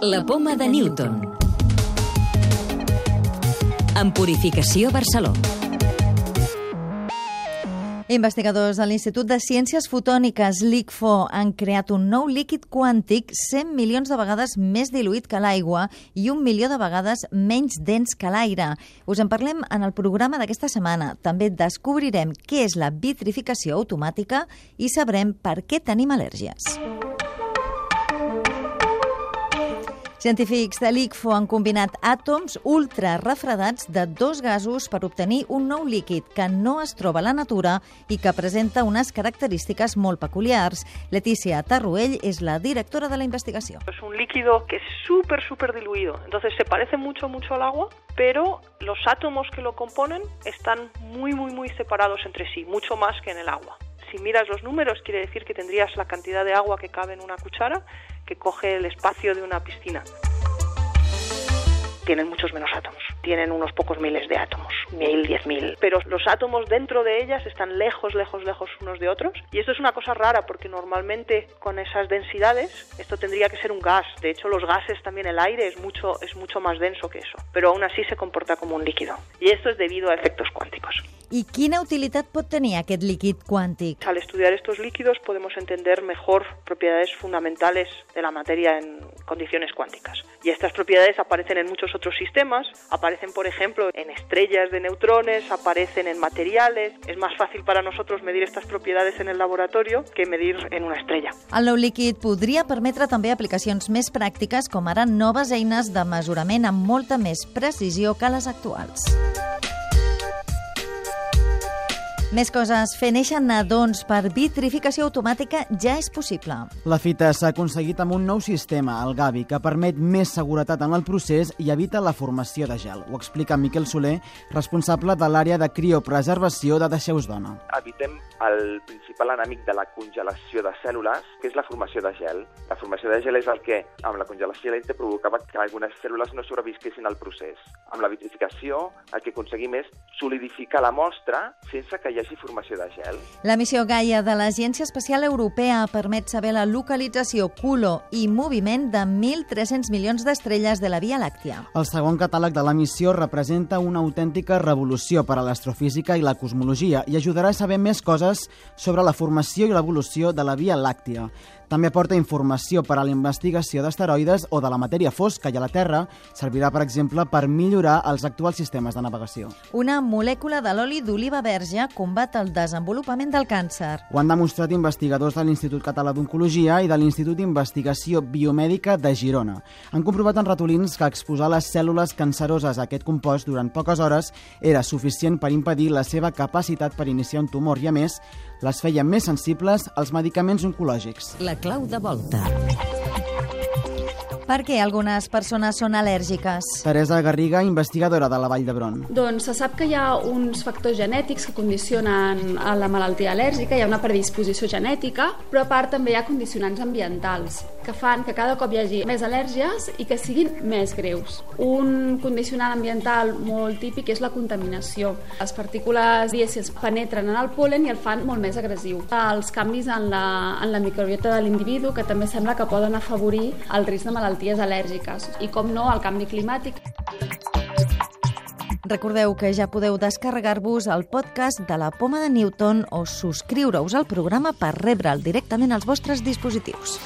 La poma de Newton. En Purificació Barcelona. Investigadors de l'Institut de Ciències Fotòniques, l'ICFO, han creat un nou líquid quàntic 100 milions de vegades més diluït que l'aigua i un milió de vegades menys dens que l'aire. Us en parlem en el programa d'aquesta setmana. També descobrirem què és la vitrificació automàtica i sabrem per què tenim al·lèrgies. Científics de l'ICFO han combinat àtoms ultrarefredats de dos gasos per obtenir un nou líquid que no es troba a la natura i que presenta unes característiques molt peculiars. Letícia Tarruell és la directora de la investigació. Es un líquido que es súper, súper diluido. Entonces se parece mucho, mucho al agua, pero los átomos que lo componen están muy, muy, muy separados entre sí, mucho más que en el agua. Si miras los números, quiere decir que tendrías la cantidad de agua que cabe en una cuchara que coge el espacio de una piscina. Tienen muchos menos átomos, tienen unos pocos miles de átomos, mil, diez mil, pero los átomos dentro de ellas están lejos, lejos, lejos unos de otros. Y esto es una cosa rara porque normalmente con esas densidades esto tendría que ser un gas. De hecho, los gases también el aire es mucho, es mucho más denso que eso, pero aún así se comporta como un líquido. Y esto es debido a efectos cuánticos. I quina utilitat pot tenir aquest líquid quàntic? Al estudiar estos líquidos podemos entender mejor propiedades fundamentales de la materia en condiciones cuánticas. Y estas propiedades aparecen en muchos otros sistemas, aparecen por ejemplo en estrellas de neutrones, aparecen en materiales. Es más fácil para nosotros medir estas propiedades en el laboratorio que medir en una estrella. El nou líquid podria permetre també aplicacions més pràctiques com ara noves eines de mesurament amb molta més precisió que les actuals. Més coses. Fer néixer nadons per vitrificació automàtica ja és possible. La fita s'ha aconseguit amb un nou sistema, el Gavi, que permet més seguretat en el procés i evita la formació de gel. Ho explica Miquel Soler, responsable de l'àrea de criopreservació de Deixeus Dona. Evitem el principal enemic de la congelació de cèl·lules, que és la formació de gel. La formació de gel és el que, amb la congelació lenta, provocava que algunes cèl·lules no sobrevisquessin al procés. Amb la vitrificació, el que aconseguim és solidificar la mostra sense que hi hagi formació de gel. La missió Gaia de l'Agència Espacial Europea permet saber la localització, color i moviment de 1.300 milions d'estrelles de la Via Làctia. El segon catàleg de la missió representa una autèntica revolució per a l'astrofísica i la cosmologia i ajudarà a saber més coses sobre la formació i l'evolució de la Via Làctia. També aporta informació per a la investigació d'asteroides o de la matèria fosca i a la Terra servirà, per exemple, per millorar els actuals sistemes de navegació. Una molècula de l'oli d'oliva verge combat el desenvolupament del càncer. Ho han demostrat investigadors de l'Institut Català d'Oncologia i de l'Institut d'Investigació Biomèdica de Girona. Han comprovat en ratolins que exposar les cèl·lules canceroses a aquest compost durant poques hores era suficient per impedir la seva capacitat per iniciar un tumor i, a més, les feia més sensibles als medicaments oncològics. La clau de volta. Per què algunes persones són al·lèrgiques? Teresa Garriga, investigadora de la Vall d'Hebron. Doncs se sap que hi ha uns factors genètics que condicionen a la malaltia al·lèrgica, hi ha una predisposició genètica, però a part també hi ha condicionants ambientals que fan que cada cop hi hagi més al·lèrgies i que siguin més greus. Un condicionant ambiental molt típic és la contaminació. Les partícules diècies penetren en el polen i el fan molt més agressiu. Els canvis en la, en la microbiota de l'individu que també sembla que poden afavorir el risc de malalties al·lèrgiques i, com no, el canvi climàtic. Recordeu que ja podeu descarregar-vos el podcast de la Poma de Newton o subscriure-us al programa per rebre'l directament als vostres dispositius.